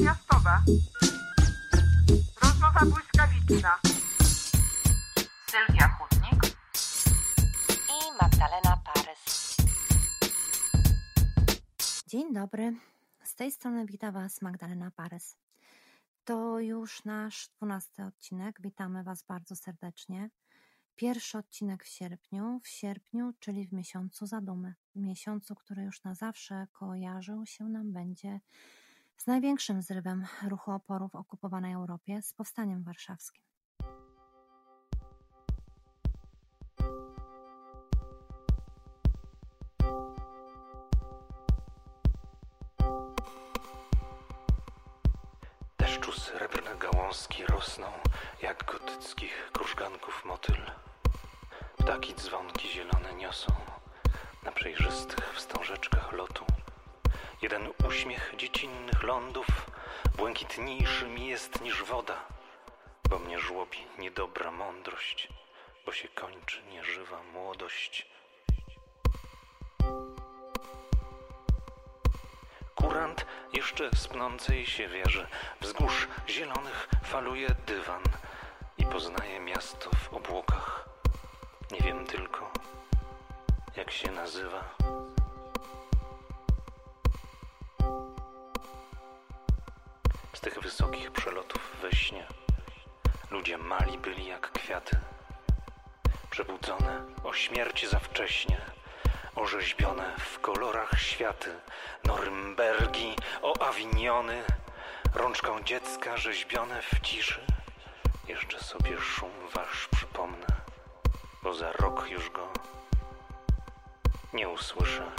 natychmiastowa. Rozmowa błyskawiczna. Sylwia Chudnik i Magdalena Parys. Dzień dobry. Z tej strony wita Was Magdalena Parys. To już nasz dwunasty odcinek. Witamy Was bardzo serdecznie. Pierwszy odcinek w sierpniu, w sierpniu, czyli w miesiącu zadumy. W miesiącu, który już na zawsze kojarzył się nam będzie z największym zrywem ruchu oporu w okupowanej Europie, z powstaniem warszawskim. Deszczu srebrne gałązki rosną, jak gotyckich krużganków motyl. Ptaki dzwonki zielone niosą na przejrzystych wstążeczkach lotu. Jeden uśmiech dziecinnych lądów błękitniejszy mi jest niż woda, bo mnie żłobi niedobra mądrość, bo się kończy nieżywa młodość. Kurant jeszcze spnącej się wieży, wzgórz zielonych faluje dywan i poznaje miasto w obłokach. Nie wiem tylko, jak się nazywa. Z tych wysokich przelotów we śnie ludzie mali byli jak kwiaty. Przebudzone o śmierci za wcześnie, orzeźbione w kolorach światy, Norymbergi, o Awiniony, rączką dziecka rzeźbione w ciszy. Jeszcze sobie szum wasz przypomnę, bo za rok już go nie usłyszę.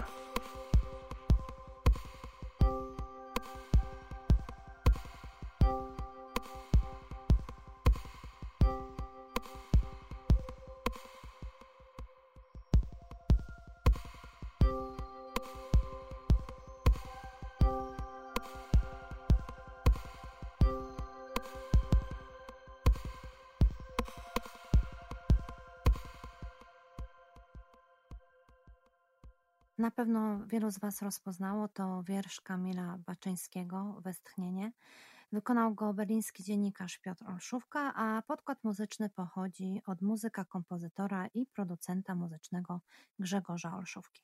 Na pewno wielu z Was rozpoznało to wiersz Kamila Baczyńskiego Westchnienie. Wykonał go berliński dziennikarz Piotr Olszówka, a podkład muzyczny pochodzi od muzyka, kompozytora i producenta muzycznego Grzegorza Olszówki.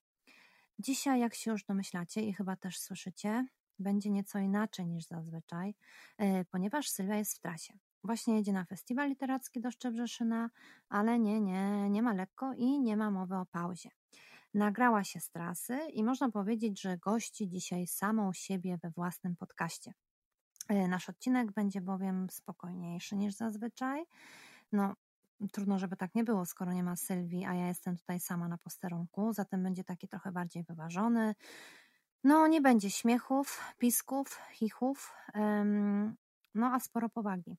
Dzisiaj, jak się już domyślacie i chyba też słyszycie, będzie nieco inaczej niż zazwyczaj, e, ponieważ Sylwia jest w trasie. Właśnie jedzie na festiwal literacki do Szczebrzeszyna, ale nie, nie, nie ma lekko i nie ma mowy o pauzie. Nagrała się z trasy i można powiedzieć, że gości dzisiaj samą siebie we własnym podcaście. E, nasz odcinek będzie bowiem spokojniejszy niż zazwyczaj. No, trudno, żeby tak nie było, skoro nie ma Sylwii, a ja jestem tutaj sama na posterunku, zatem będzie taki trochę bardziej wyważony. No, nie będzie śmiechów, pisków, chichów, no a sporo powagi.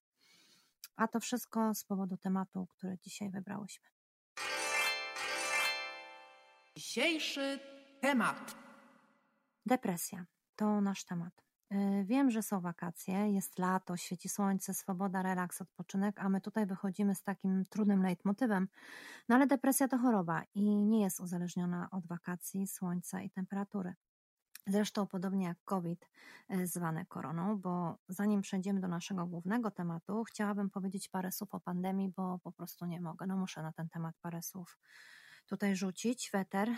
A to wszystko z powodu tematu, który dzisiaj wybrałyśmy. Dzisiejszy temat. Depresja to nasz temat. Y, wiem, że są wakacje, jest lato, świeci słońce, swoboda, relaks, odpoczynek, a my tutaj wychodzimy z takim trudnym leitmotywem. No ale depresja to choroba i nie jest uzależniona od wakacji, słońca i temperatury. Zresztą podobnie jak COVID, y, zwane koroną, bo zanim przejdziemy do naszego głównego tematu, chciałabym powiedzieć parę słów o pandemii, bo po prostu nie mogę. No muszę na ten temat parę słów tutaj rzucić weter.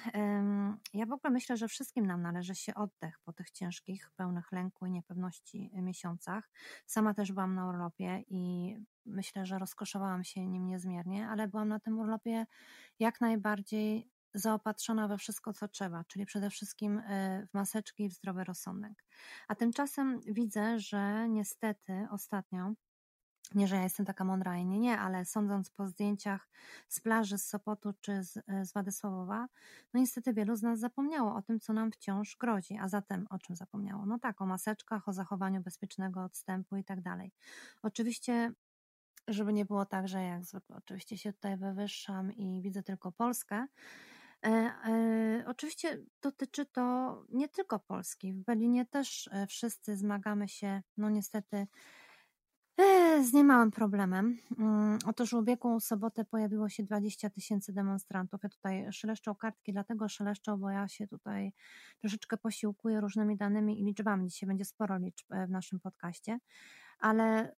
Ja w ogóle myślę, że wszystkim nam należy się oddech po tych ciężkich, pełnych lęku i niepewności miesiącach. Sama też byłam na urlopie i myślę, że rozkoszowałam się nim niezmiernie, ale byłam na tym urlopie jak najbardziej zaopatrzona we wszystko, co trzeba, czyli przede wszystkim e, w maseczki i w zdrowy rozsądek. A tymczasem widzę, że niestety ostatnio nie, że ja jestem taka mądra i nie, nie, ale sądząc po zdjęciach z plaży z Sopotu czy z, e, z Władysławowa, no niestety wielu z nas zapomniało o tym, co nam wciąż grozi. A zatem o czym zapomniało? No tak, o maseczkach, o zachowaniu bezpiecznego odstępu i tak dalej. Oczywiście żeby nie było tak, że jak zwykle oczywiście się tutaj wywyższam i widzę tylko Polskę. E, e, oczywiście dotyczy to nie tylko Polski. W Berlinie też e, wszyscy zmagamy się, no niestety, z niemałym problemem. Mm, otóż w ubiegłą sobotę pojawiło się 20 tysięcy demonstrantów. Ja tutaj szeleszczą kartki, dlatego szeleszczą, bo ja się tutaj troszeczkę posiłkuję różnymi danymi i liczbami. Dzisiaj będzie sporo liczb e, w naszym podcaście. Ale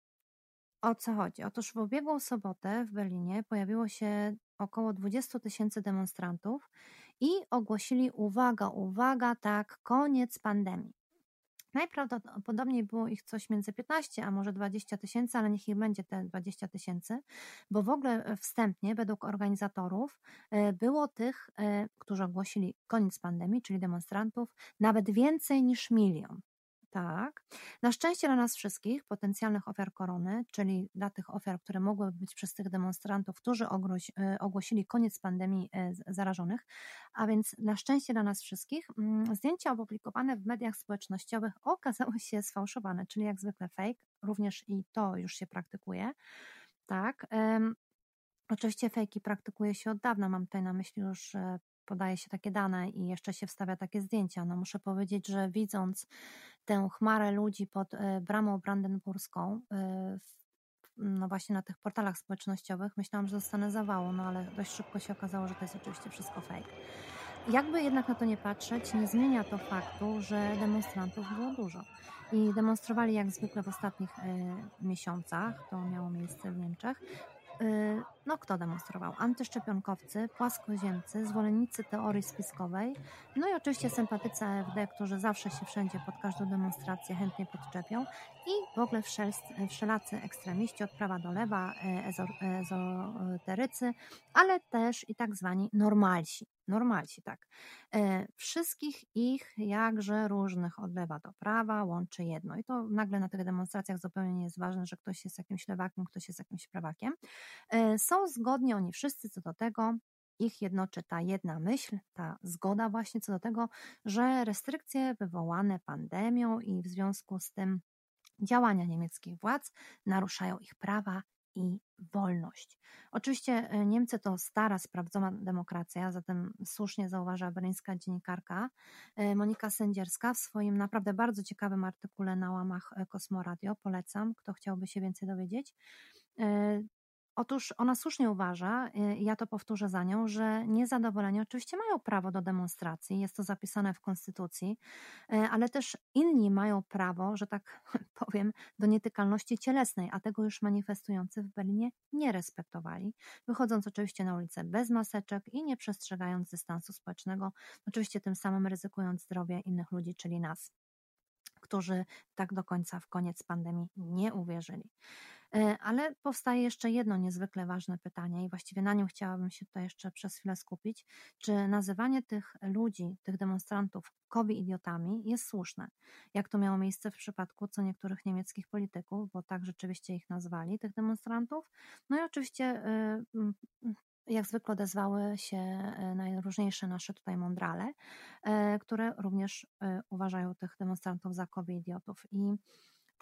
o co chodzi? Otóż w ubiegłą sobotę w Berlinie pojawiło się około 20 tysięcy demonstrantów i ogłosili, uwaga, uwaga, tak, koniec pandemii. Najprawdopodobniej było ich coś między 15 a może 20 tysięcy, ale niech ich będzie te 20 tysięcy, bo w ogóle e, wstępnie, według organizatorów, e, było tych, e, którzy ogłosili koniec pandemii, czyli demonstrantów, nawet więcej niż milion. Tak. Na szczęście dla nas wszystkich, potencjalnych ofiar korony, czyli dla tych ofiar, które mogłyby być przez tych demonstrantów, którzy e, ogłosili koniec pandemii e, zarażonych, a więc na szczęście dla nas wszystkich, mm, zdjęcia opublikowane w mediach społecznościowych okazały się sfałszowane, czyli jak zwykle fake, również i to już się praktykuje. Tak. Oczywiście fejki praktykuje się od dawna, mam tutaj na myśli już e, podaje się takie dane i jeszcze się wstawia takie zdjęcia. No muszę powiedzieć, że widząc tę chmarę ludzi pod e, bramą brandenburską, e, no właśnie na tych portalach społecznościowych, myślałam, że zostanę zawału, no ale dość szybko się okazało, że to jest oczywiście wszystko fake. Jakby jednak na to nie patrzeć, nie zmienia to faktu, że demonstrantów było dużo. I demonstrowali jak zwykle w ostatnich y, miesiącach, to miało miejsce w Niemczech, Y, no kto demonstrował? Antyszczepionkowcy, płaskoziemcy, zwolennicy teorii spiskowej, no i oczywiście sympatycy AfD, którzy zawsze się wszędzie pod każdą demonstrację chętnie podczepią i w ogóle wszelacy ekstremiści od prawa do lewa, e, ezoterycy, ale też i tak zwani normalsi. Normalsi, tak. E, wszystkich ich jakże różnych od lewa do prawa łączy jedno. I to nagle na tych demonstracjach zupełnie nie jest ważne, że ktoś jest jakimś lewakiem, ktoś jest jakimś prawakiem. E, są zgodni oni wszyscy co do tego, ich jednoczy ta jedna myśl, ta zgoda właśnie co do tego, że restrykcje wywołane pandemią i w związku z tym działania niemieckich władz naruszają ich prawa i wolność. Oczywiście e, Niemcy to stara, sprawdzona demokracja, zatem słusznie zauważa berlińska dziennikarka e, Monika Sędzierska w swoim naprawdę bardzo ciekawym artykule na łamach e, Kosmoradio. Polecam, kto chciałby się więcej dowiedzieć. Otóż ona słusznie uważa, y, ja to powtórzę za nią, że niezadowoleni oczywiście mają prawo do demonstracji, jest to zapisane w Konstytucji, y, ale też inni mają prawo, że tak powiem, do nietykalności cielesnej, a tego już manifestujący w Berlinie nie respektowali, wychodząc oczywiście na ulicę bez maseczek i nie przestrzegając dystansu społecznego, oczywiście tym samym ryzykując zdrowie innych ludzi, czyli nas którzy tak do końca w koniec pandemii nie uwierzyli. E, ale powstaje jeszcze jedno niezwykle ważne pytanie, i właściwie na nim chciałabym się tutaj jeszcze przez chwilę skupić. Czy nazywanie tych ludzi, tych demonstrantów kobi idiotami jest słuszne? Jak to miało miejsce w przypadku co niektórych niemieckich polityków, bo tak rzeczywiście ich nazwali, tych demonstrantów. No i oczywiście y, jak zwykle odezwały się e, najróżniejsze nasze tutaj mądrale, e, które również uważają tych demonstrantów za kobi idiotów. I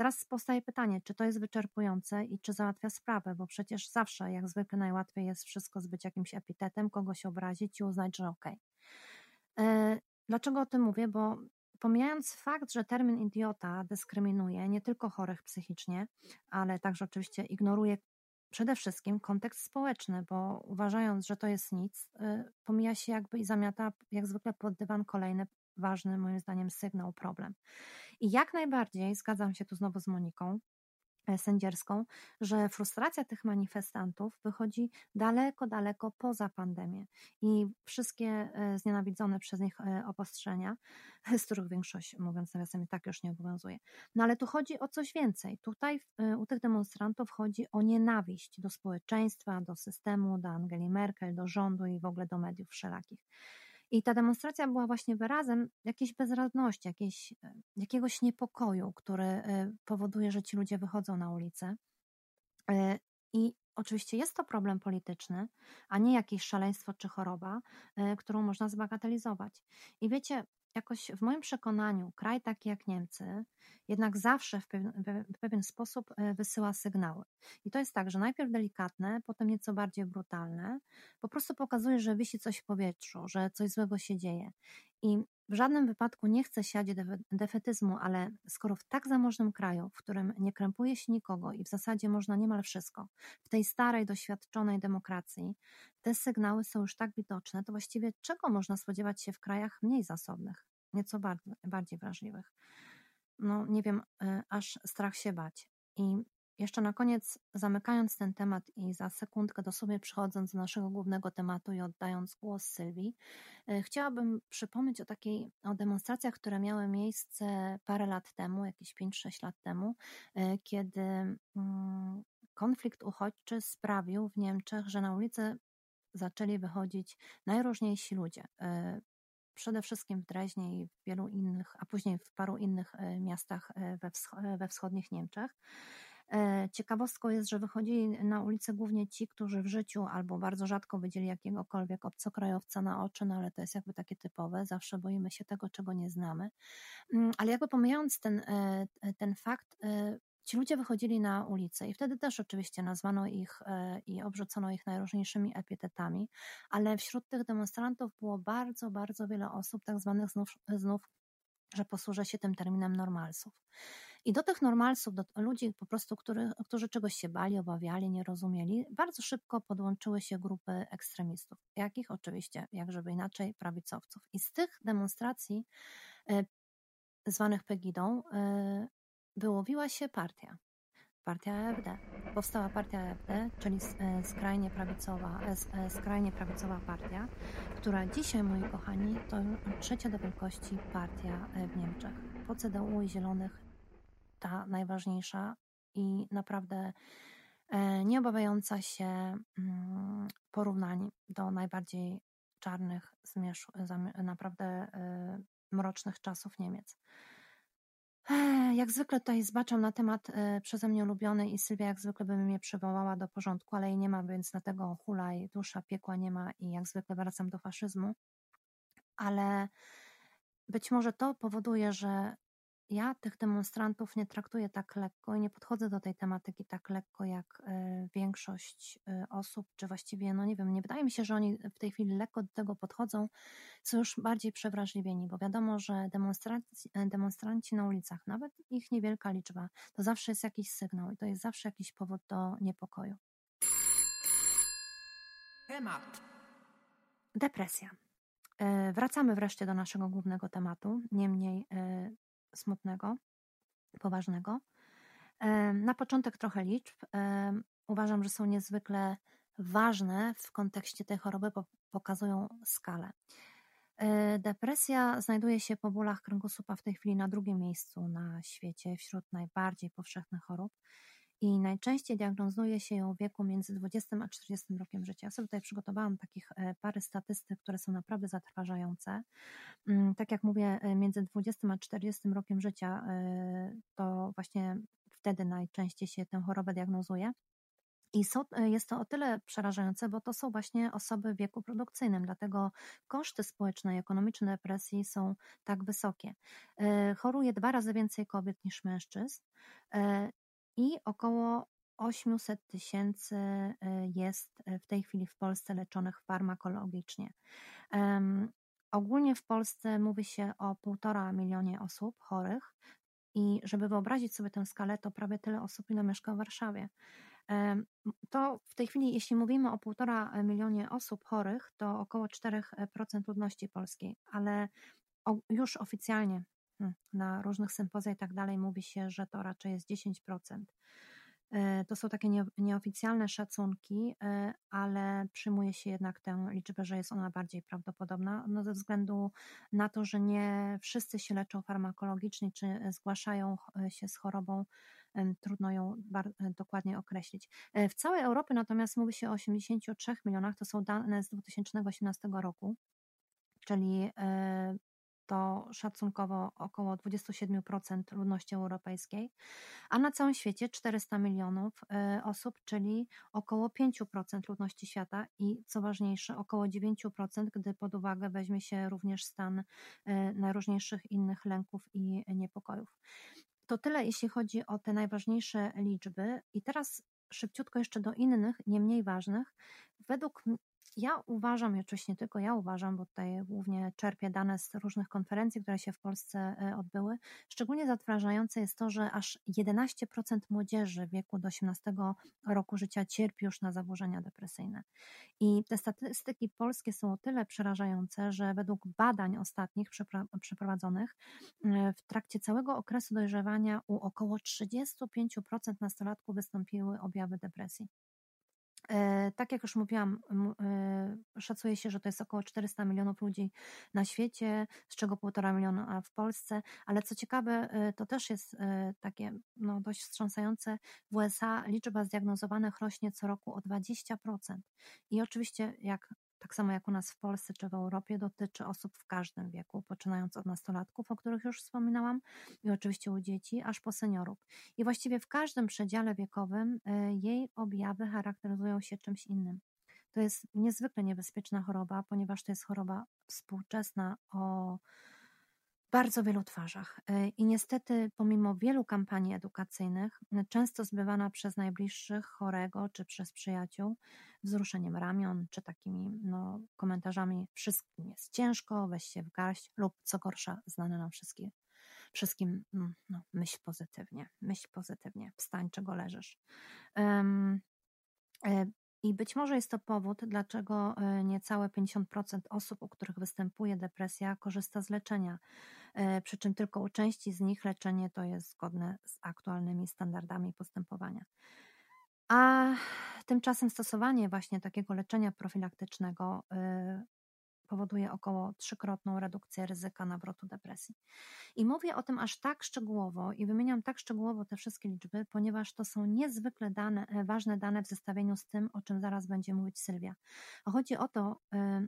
Teraz powstaje pytanie, czy to jest wyczerpujące i czy załatwia sprawę, bo przecież zawsze, jak zwykle, najłatwiej jest wszystko zbyć jakimś epitetem, kogoś obrazić i uznać, że okej. Okay. E, dlaczego o tym mówię? Bo pomijając fakt, że termin idiota dyskryminuje nie tylko chorych psychicznie, ale także oczywiście ignoruje przede wszystkim kontekst społeczny, bo uważając, że to jest nic, e, pomija się jakby i zamiata jak zwykle pod dywan kolejny ważny, moim zdaniem, sygnał, problem. I jak najbardziej zgadzam się tu znowu z Moniką, e, sędzierską, że frustracja tych manifestantów wychodzi daleko, daleko poza pandemię i wszystkie e, znienawidzone przez nich e, obostrzenia, z których większość, mówiąc nawiasem, tak już nie obowiązuje. No ale tu chodzi o coś więcej. Tutaj u tych demonstrantów chodzi o nienawiść do społeczeństwa, do systemu, do Angeli Merkel, do rządu i w ogóle do mediów wszelakich. I ta demonstracja była właśnie wyrazem jakiejś bezradności, jakiejś, e, jakiegoś niepokoju, który e, powoduje, że ci ludzie wychodzą na ulicę. E, I oczywiście jest to problem polityczny, a nie jakieś szaleństwo czy choroba, którą można zbagatelizować. I wiecie, jakoś w moim przekonaniu kraj taki jak Niemcy jednak zawsze w pewien, w pewien, sposób e, wysyła sygnały. I to jest tak, że najpierw delikatne, potem nieco bardziej brutalne, po prostu pokazuje, że wisi coś w powietrzu, że coś złego się dzieje. I w żadnym wypadku nie chcę siać defetyzmu, ale skoro w tak zamożnym kraju, w którym nie krępuje się nikogo i w zasadzie można niemal wszystko, w tej starej, doświadczonej demokracji, te sygnały są już tak widoczne, to właściwie czego można spodziewać się w krajach mniej zasobnych, nieco bardziej, wrażliwych? No, nie wiem, y, aż strach się bać. I jeszcze na koniec, zamykając ten temat i za sekundkę dosłownie przychodząc do naszego głównego tematu i oddając głos Sylwii, e, chciałabym przypomnieć o takiej o demonstracjach, które miały miejsce parę lat temu, jakieś 5-6 lat temu, e, kiedy mm, konflikt uchodźczy sprawił w Niemczech, że na ulicę zaczęli wychodzić najróżniejsi ludzie. E, przede wszystkim w Dreźnie i w wielu innych, a później w paru innych miastach we, wschodnich Niemczech. E, ciekawostką jest, że wychodzili na ulicę głównie ci, którzy w życiu albo bardzo rzadko widzieli jakiegokolwiek obcokrajowca na oczy, no ale to jest jakby takie typowe, zawsze boimy się tego, czego nie znamy. Mm, ale jakby pomijając ten, e, ten fakt, e, ci ludzie wychodzili na ulicę i wtedy też oczywiście nazwano ich i obrzucono ich najróżniejszymi epitetami, ale wśród tych demonstrantów było bardzo, bardzo wiele osób, tak zwanych znów, znów że posłużę się tym terminem normalsów. I do tych normalsów, do ludzi po prostu, który, którzy czegoś się bali, obawiali, nie rozumieli, bardzo szybko podłączyły się grupy ekstremistów. Jakich? Oczywiście, jak żeby inaczej, prawicowców. I z tych demonstracji y, zwanych Pegidą y, wyłowiła się partia. Partia AfD. Powstała partia AfD, czyli e, skrajnie prawicowa, skrajnie prawicowa partia, która dzisiaj, moi kochani, to trzecia do wielkości partia w Niemczech. Po CDU i Zielonych ta najważniejsza i naprawdę e, nie obawiająca się mm, porównań do najbardziej czarnych, naprawdę e, mrocznych czasów Niemiec. Jak zwykle tutaj zbaczam na temat e, przeze mnie ulubiony i Sylwia jak zwykle by mnie przywołała do porządku, ale jej nie ma, więc dlatego hulaj, dusza, piekła nie ma i jak zwykle wracam do faszyzmu. Ale być może to powoduje, że ja tych demonstrantów nie traktuję tak lekko i nie podchodzę do tej tematyki tak lekko jak e, większość e, osób, czy właściwie, no nie wiem, nie wydaje mi się, że oni w tej chwili lekko do tego podchodzą, są już bardziej przewrażliwieni, bo wiadomo, że demonstranci, e, demonstranci na ulicach, nawet ich niewielka liczba, to zawsze jest jakiś sygnał i to jest zawsze jakiś powód do niepokoju. Temat. Depresja. Wracamy wreszcie do naszego głównego tematu, niemniej smutnego, poważnego. Na początek trochę liczb. Uważam, że są niezwykle ważne w kontekście tej choroby, bo pokazują skalę. E, depresja znajduje się po bólach kręgosłupa w tej chwili na drugim miejscu na świecie wśród najbardziej powszechnych chorób i najczęściej diagnozuje się ją w wieku między 20 a 40 rokiem życia. Ja sobie tutaj przygotowałam takich e, parę statystyk, które są naprawdę zatrważające. Mm, tak jak mówię, e, między 20 a 40 rokiem życia e, to właśnie wtedy najczęściej się tę chorobę diagnozuje. I jest to o tyle przerażające, bo to są właśnie osoby w wieku produkcyjnym, dlatego koszty społeczne i ekonomiczne depresji są tak wysokie. Choruje dwa razy więcej kobiet niż mężczyzn i około 800 tysięcy y, jest w tej chwili w Polsce leczonych farmakologicznie. Ogólnie w Polsce mówi się o półtora milionie osób chorych i żeby wyobrazić sobie tę skalę, to prawie tyle osób, ile mieszka w Warszawie. To w tej chwili, jeśli mówimy o półtora milionie osób chorych, to około 4% ludności polskiej, ale już oficjalnie na różnych sympozjach i tak dalej mówi się, że to raczej jest 10%. E, to są takie nieoficjalne szacunki, e, ale przyjmuje się jednak tę liczbę, że jest ona bardziej prawdopodobna, no ze względu na to, że nie wszyscy się leczą farmakologicznie, czy zgłaszają e, się z chorobą, trudno ją dokładnie określić. W całej Europie natomiast mówi się o 83 milionach, to są dane z 2018 roku, czyli to szacunkowo około 27% ludności europejskiej, a na całym świecie 400 milionów e, osób, czyli około 5% ludności świata i co ważniejsze, około 9%, gdy pod uwagę weźmie się również stan e, najróżniejszych innych lęków i niepokojów. To tyle, jeśli chodzi o te najważniejsze liczby. I teraz szybciutko jeszcze do innych, nie mniej ważnych. Według ja uważam, i oczywiście nie tylko ja uważam, bo tutaj głównie czerpię dane z różnych konferencji, które się w Polsce e, odbyły, szczególnie zatrważające jest to, że aż 11% młodzieży w wieku do 18 roku życia cierpi już na zaburzenia depresyjne. I te statystyki polskie są o tyle przerażające, że według badań ostatnich przeprowadzonych e, w trakcie całego okresu dojrzewania u około 35% nastolatków wystąpiły objawy depresji. E, tak jak już mówiłam, e, szacuje się, że to jest około 400 milionów ludzi na świecie, z czego 1,5 miliona w Polsce, ale co ciekawe, e, to też jest takie no, dość wstrząsające. W USA liczba zdiagnozowanych rośnie co roku o 20%. I oczywiście, jak tak samo jak u nas w Polsce czy w Europie, dotyczy osób w każdym wieku, poczynając od nastolatków, o których już wspominałam, i oczywiście u dzieci, aż po seniorów. I właściwie w każdym przedziale wiekowym e, jej objawy charakteryzują się czymś innym. To jest niezwykle niebezpieczna choroba, ponieważ to jest choroba współczesna o bardzo wielu twarzach. E, I niestety, pomimo wielu kampanii edukacyjnych, często zbywana przez najbliższych chorego czy przez przyjaciół, wzruszeniem ramion czy takimi no, komentarzami: Wszystkim jest ciężko, weź się w garść, lub co gorsza, znane nam wszystkim, wszystkim mm, no, myśl pozytywnie, myśl pozytywnie, wstań, czego leżysz. Um, i być może jest to powód, dlaczego e, niecałe 50% osób, u których występuje depresja, korzysta z leczenia. E, przy czym tylko u części z nich leczenie to jest zgodne z aktualnymi standardami postępowania. A tymczasem stosowanie właśnie takiego leczenia profilaktycznego e, powoduje około trzykrotną redukcję ryzyka nawrotu depresji. I mówię o tym aż tak szczegółowo i wymieniam tak szczegółowo te wszystkie liczby, ponieważ to są niezwykle dane, e, ważne dane w zestawieniu z tym, o czym zaraz będzie mówić Sylwia. Chodzi o to,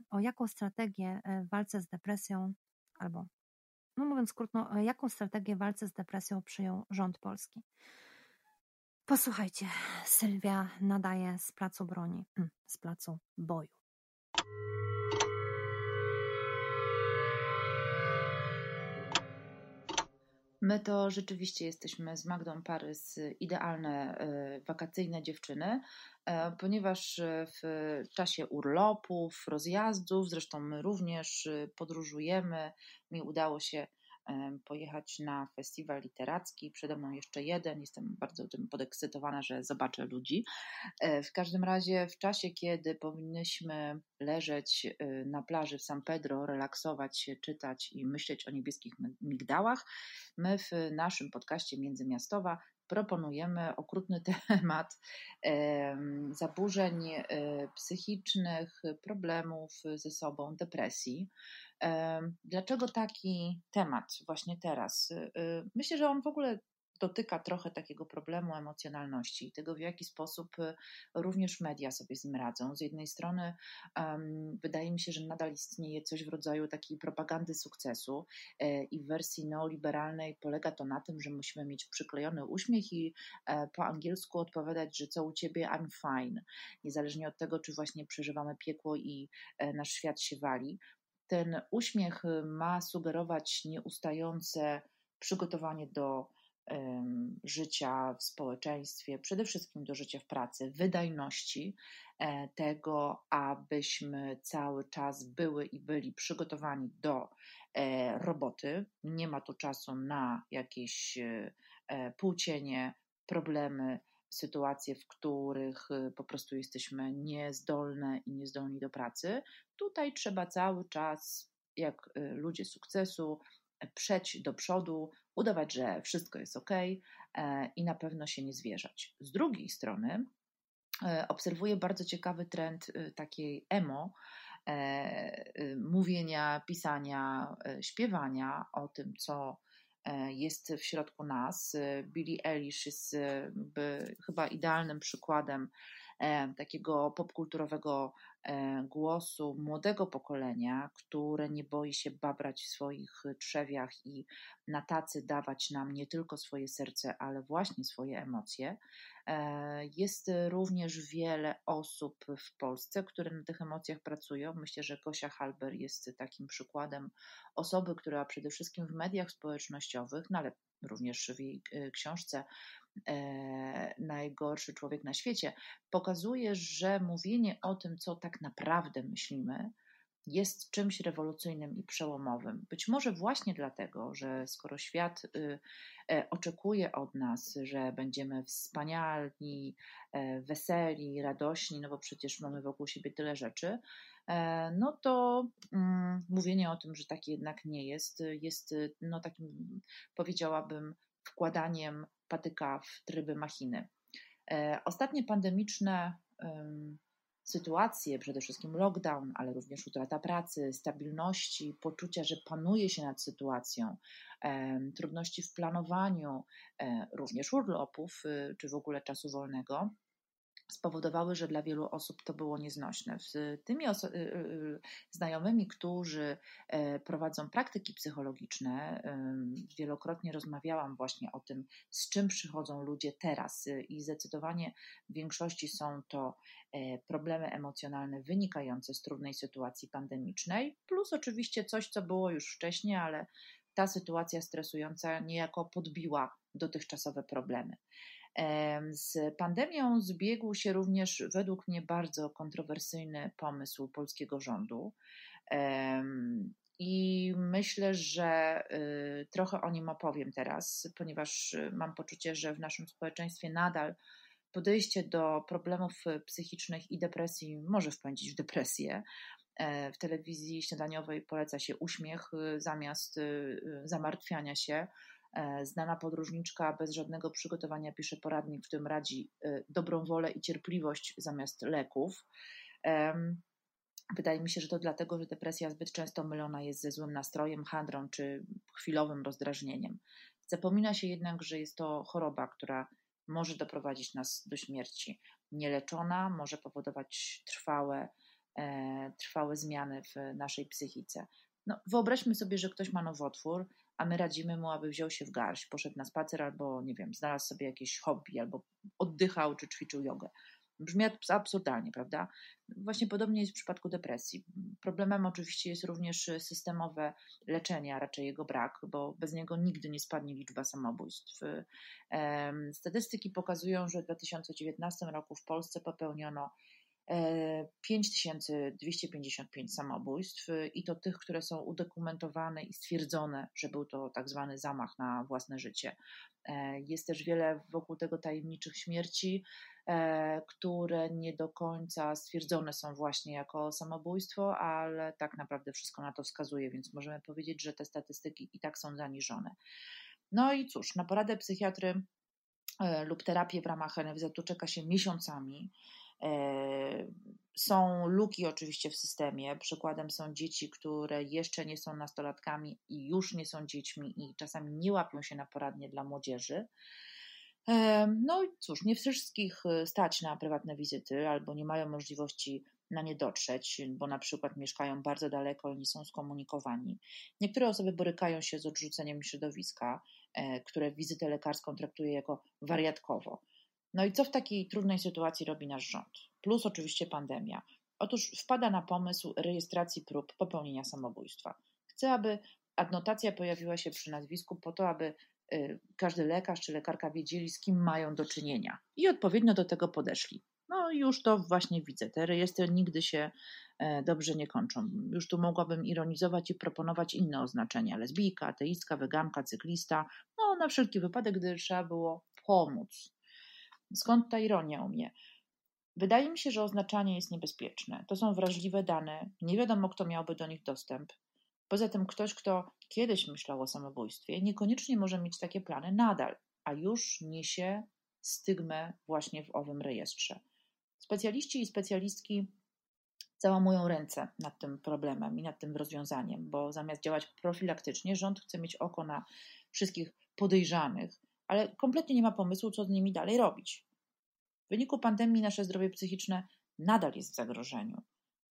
o jaką strategię w walce z depresją albo no mówiąc krótko, jaką strategię walce z depresją przyjął rząd polski. Posłuchajcie, Sylwia nadaje z placu broni, mm, z placu boju. My to rzeczywiście jesteśmy z Magdą Parys idealne e, wakacyjne dziewczyny, e, ponieważ w czasie urlopów, rozjazdów, zresztą my również e, podróżujemy, mi udało się pojechać na festiwal literacki. Przede mną jeszcze jeden. Jestem bardzo tym podekscytowana, że zobaczę ludzi. E, w każdym razie, w czasie, kiedy powinnyśmy leżeć e, na plaży w San Pedro, relaksować się, czytać i myśleć o niebieskich migdałach, my w naszym podcaście Międzymiastowa proponujemy okrutny temat zaburzeń e, psychicznych, problemów ze sobą, depresji. Dlaczego taki temat właśnie teraz? Y, y, myślę, że on w ogóle dotyka trochę takiego problemu emocjonalności i tego, w jaki sposób y, również media sobie z nim radzą. Z jednej strony um, wydaje mi się, że nadal istnieje coś w rodzaju takiej propagandy sukcesu e, i w wersji neoliberalnej polega to na tym, że musimy mieć przyklejony uśmiech i e, po angielsku odpowiadać, że co u ciebie I'm fine, niezależnie od tego, czy właśnie przeżywamy piekło i e, nasz świat się wali. Ten uśmiech y, ma sugerować nieustające przygotowanie do życia w społeczeństwie, przede wszystkim do życia w pracy, wydajności, e, tego, abyśmy cały czas były i byli przygotowani do e, roboty. Nie ma tu czasu na jakieś e, płócienie, problemy sytuacje, w których po prostu jesteśmy niezdolne i niezdolni do pracy. Tutaj trzeba cały czas, jak ludzie sukcesu, przejść do przodu, udawać, że wszystko jest ok e, i na pewno się nie zwierzać. Z drugiej strony, e, obserwuję bardzo ciekawy trend y, takiej emo, e, mówienia, pisania, śpiewania o tym, co E, jest w środku nas. E, Billie Eilish jest e, chyba idealnym przykładem takiego popkulturowego głosu młodego pokolenia, które nie boi się babrać w swoich trzewiach i na tacy dawać nam nie tylko swoje serce, ale właśnie swoje emocje. E, jest również wiele osób w Polsce, które na tych emocjach pracują. Myślę, że Gosia Halber jest takim przykładem osoby, która przede wszystkim w mediach społecznościowych, no ale również w jej e, książce e, Najgorszy człowiek na świecie, pokazuje, że mówienie o tym, co tak tak naprawdę myślimy, jest czymś rewolucyjnym i przełomowym. Być może właśnie dlatego, że skoro świat y, e, oczekuje od nas, że będziemy wspaniali, e, weseli, radośni, no bo przecież mamy wokół siebie tyle rzeczy, e, no to mm, mówienie o tym, że tak jednak nie jest, jest no takim, powiedziałabym, wkładaniem patyka w tryby machiny. Ostatnie pandemiczne sytuacje, przede wszystkim lockdown, ale również utrata pracy, stabilności, poczucia, że panuje się nad sytuacją, trudności w planowaniu, e, również urlopów y, czy w ogóle czasu wolnego, spowodowały, że dla wielu osób to było nieznośne. Z tymi y, y, y, znajomymi, którzy e, prowadzą praktyki psychologiczne, wielokrotnie rozmawiałam właśnie o tym, z czym przychodzą ludzie teraz, i zdecydowanie w większości są to e, problemy emocjonalne wynikające z trudnej sytuacji pandemicznej, plus oczywiście coś, co było już wcześniej, ale ta sytuacja stresująca niejako podbiła dotychczasowe problemy. Z pandemią zbiegł się również według mnie bardzo kontrowersyjny pomysł polskiego rządu. I myślę, że y, trochę o nim opowiem teraz, ponieważ y, mam poczucie, że w naszym społeczeństwie nadal podejście do problemów psychicznych i depresji może wpędzić w depresję. E, w telewizji śniadaniowej poleca się uśmiech y, zamiast zamartwiania się. E, znana podróżniczka bez żadnego przygotowania pisze poradnik, w którym radzi e, dobrą wolę i cierpliwość zamiast leków. Wydaje mi się, że to dlatego, że depresja zbyt często mylona jest ze złym nastrojem, handrą czy chwilowym rozdrażnieniem. Zapomina się jednak, że jest to choroba, która może doprowadzić nas do śmierci. Nieleczona może powodować trwałe, e, trwałe zmiany w naszej psychice. No, wyobraźmy sobie, że ktoś ma nowotwór, a my radzimy mu, aby wziął się w garść, poszedł na spacer albo, nie wiem, znalazł sobie jakieś hobby, albo oddychał czy ćwiczył jogę. Brzmi absurdalnie, prawda? Właśnie podobnie jest w przypadku depresji. Problemem oczywiście jest również systemowe leczenie, a raczej jego brak, bo bez niego nigdy nie spadnie liczba samobójstw. Statystyki pokazują, że w 2019 roku w Polsce popełniono 5255 e, samobójstw i to tych, które są udokumentowane i stwierdzone, że był to tak zwany zamach na własne życie. E, jest też wiele wokół tego tajemniczych śmierci, e, które nie do końca stwierdzone są właśnie jako samobójstwo, ale tak naprawdę wszystko na to wskazuje, więc możemy powiedzieć, że te statystyki i tak są zaniżone. No i cóż, na poradę psychiatry lub terapię w ramach NFZ-u czeka się miesiącami. E, są luki oczywiście w systemie. Przykładem są dzieci, które jeszcze nie są nastolatkami i już nie są dziećmi i czasami nie łapią się na poradnie dla młodzieży. E, no i cóż, nie wszystkich e, stać na prywatne wizyty albo nie mają możliwości na nie dotrzeć, bo na przykład mieszkają bardzo daleko i nie są skomunikowani. Niektóre osoby borykają się z odrzuceniem środowiska, które wizytę lekarską traktuje jako wariatkowo. No i co w takiej trudnej sytuacji robi nasz rząd? Plus oczywiście pandemia. Otóż wpada na pomysł rejestracji prób popełnienia samobójstwa. Chce, aby adnotacja pojawiła się przy nazwisku po to, aby y, każdy lekarz czy lekarka wiedzieli, z kim mają do czynienia i odpowiednio do tego podeszli. No już to właśnie widzę. Te rejestry nigdy się e, dobrze nie kończą. Już tu mogłabym ironizować i proponować inne oznaczenia: lesbijka, ateistka, weganka, cyklista. No, na wszelki wypadek, gdy trzeba było pomóc. Skąd ta ironia u mnie? Wydaje mi się, że oznaczanie jest niebezpieczne. To są wrażliwe dane, nie wiadomo, kto miałby do nich dostęp. Poza tym, ktoś, kto kiedyś myślał o samobójstwie, niekoniecznie może mieć takie plany nadal, a już niesie stygmę właśnie w owym rejestrze. Specjaliści i specjalistki załamują ręce nad tym problemem i nad tym rozwiązaniem, bo zamiast działać profilaktycznie, rząd chce mieć oko na wszystkich podejrzanych, ale kompletnie nie ma pomysłu, co z nimi dalej robić. W wyniku pandemii nasze zdrowie psychiczne nadal jest w zagrożeniu.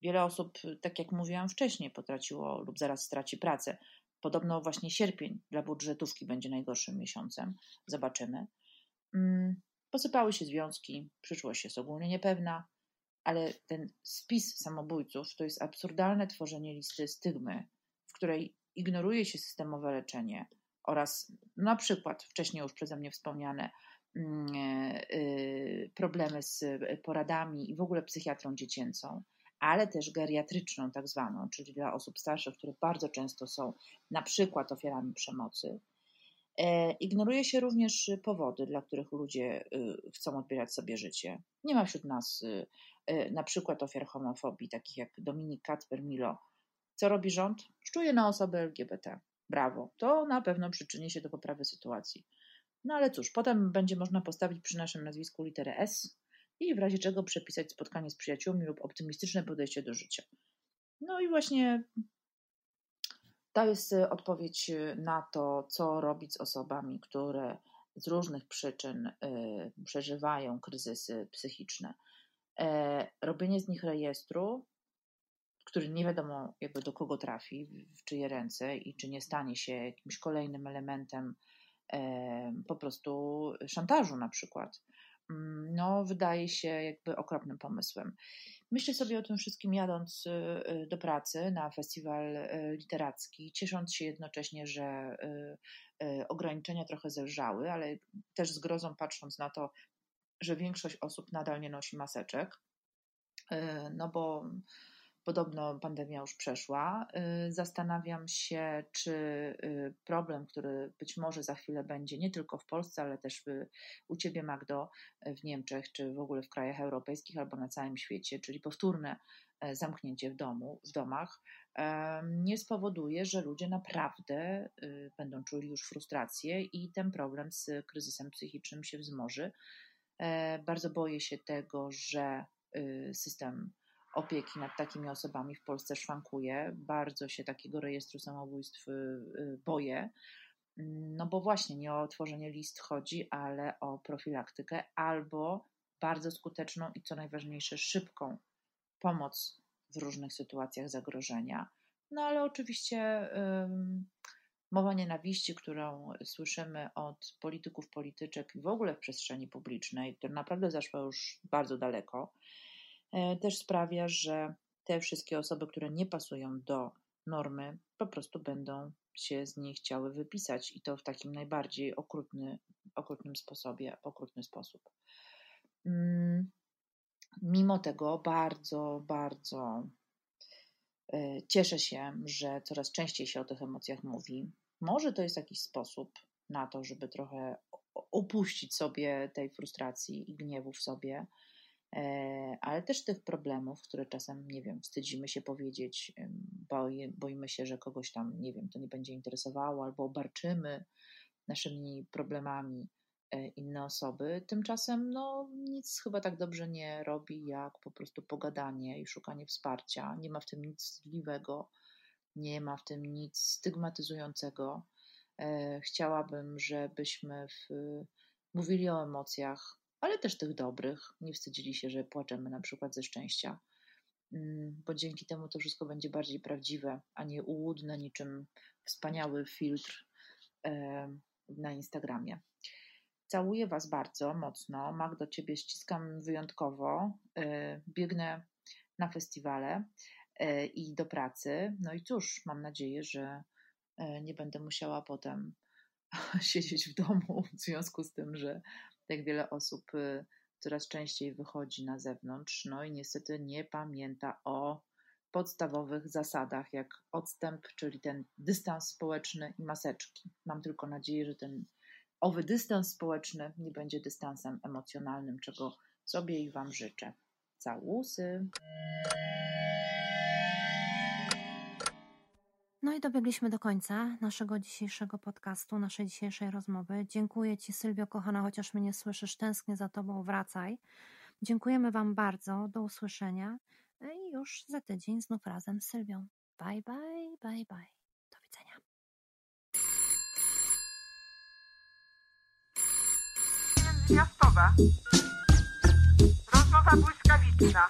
Wiele osób, tak jak mówiłam wcześniej, potraciło lub zaraz straci pracę. Podobno właśnie sierpień dla budżetówki będzie najgorszym miesiącem. Zobaczymy. Mm, posypały się związki, przyszłość jest ogólnie niepewna, ale ten spis samobójców to jest absurdalne tworzenie listy stygmy, w której ignoruje się systemowe leczenie, oraz na przykład wcześniej już przeze mnie wspomniane mm, e, y, problemy z poradami i w ogóle psychiatrą dziecięcą. ale też geriatryczną, tak zwaną, czyli dla osób starszych, które bardzo często są na przykład ofiarami przemocy. E, ignoruje się również powody, dla których ludzie y, chcą odbierać sobie życie. Nie ma wśród nas y, na przykład ofiar homofobii, takich jak Dominik Kacper Milo. Co robi rząd? Szczuje na osoby LGBT. Brawo. To na pewno przyczyni się do poprawy sytuacji. No ale cóż, potem będzie można postawić przy naszym nazwisku literę S i w razie czego przepisać spotkanie z przyjaciółmi lub optymistyczne podejście do życia. No i właśnie to jest y, odpowiedź y, na to, co robić z osobami, które z różnych przyczyn y, przeżywają kryzysy psychiczne. E, robienie z nich rejestru, który nie wiadomo jakby do kogo trafi, w czyje ręce i czy nie stanie się jakimś kolejnym elementem po prostu szantażu na przykład, mm, no wydaje się jakby okropnym pomysłem. Myślę sobie o tym wszystkim jadąc y, y, do pracy na festiwal y, literacki, ciesząc się jednocześnie, że ograniczenia trochę zelżały, ale też z grozą patrząc na to, że większość osób nadal nie nosi maseczek. No bo Podobno pandemia już przeszła. Y, zastanawiam się, czy y, problem, który być może za chwilę będzie nie tylko w Polsce, ale też u Ciebie, Magdo, w Niemczech, czy w ogóle w krajach europejskich albo na całym świecie, czyli powtórne zamknięcie w domu, w domach, nie spowoduje, że ludzie naprawdę y, będą czuli już frustrację i ten problem z kryzysem psychicznym się wzmoży. E, bardzo boję się tego, że system opieki nad takimi osobami w Polsce szwankuje. Bardzo się takiego rejestru samobójstw y, y, boję. No bo właśnie nie o tworzenie list chodzi, ale o profilaktykę albo bardzo skuteczną i co najważniejsze, szybką pomoc w różnych sytuacjach zagrożenia. No ale oczywiście mowa nienawiści, którą słyszymy od polityków, polityczek i w ogóle w przestrzeni publicznej, to naprawdę zaszła już bardzo daleko. E, też sprawia, że te wszystkie osoby, które nie pasują do normy, po prostu będą się z niej chciały wypisać i to w takim najbardziej okrutny, okrutnym sposobie, okrutny sposób. Mm, mimo tego bardzo, bardzo e, cieszę się, że coraz częściej się o tych emocjach mówi. Może to jest jakiś sposób na to, żeby trochę upuścić sobie tej frustracji i gniewu w sobie, ale też tych problemów, które czasem, nie wiem, wstydzimy się powiedzieć, boi, boimy się, że kogoś tam, nie wiem, to nie będzie interesowało, albo obarczymy naszymi problemami e, inne osoby. Tymczasem, no, nic chyba tak dobrze nie robi, jak po prostu pogadanie i szukanie wsparcia. Nie ma w tym nic wstydliwego, nie ma w tym nic stygmatyzującego. E, chciałabym, żebyśmy w, mówili o emocjach, ale też tych dobrych. Nie wstydzili się, że płaczemy na przykład ze szczęścia, mm, bo dzięki temu to wszystko będzie bardziej prawdziwe, a nie ułudne niczym wspaniały filtr na Instagramie. Całuję Was bardzo mocno. Magdo, Ciebie ściskam wyjątkowo. E, biegnę na festiwale e, i do pracy. No i cóż, mam nadzieję, że e, nie będę musiała potem siedzieć w domu w związku z tym, że jak wiele osób y, coraz częściej wychodzi na zewnątrz, no i niestety nie pamięta o podstawowych zasadach, jak odstęp, czyli ten dystans społeczny i maseczki. Mam tylko nadzieję, że ten owy dystans społeczny nie będzie dystansem emocjonalnym, czego sobie i Wam życzę. Całusy! No i dobiegliśmy do końca naszego dzisiejszego podcastu, naszej dzisiejszej rozmowy. Dziękuję Ci, Sylwio, kochana, chociaż mnie nie słyszysz, tęsknię za Tobą, wracaj. Dziękujemy Wam bardzo, do usłyszenia i już za tydzień znów razem z Sylwią. Bye, bye, bye, bye. Do widzenia. Międzymiastowe. Rozmowa błyskawiczna.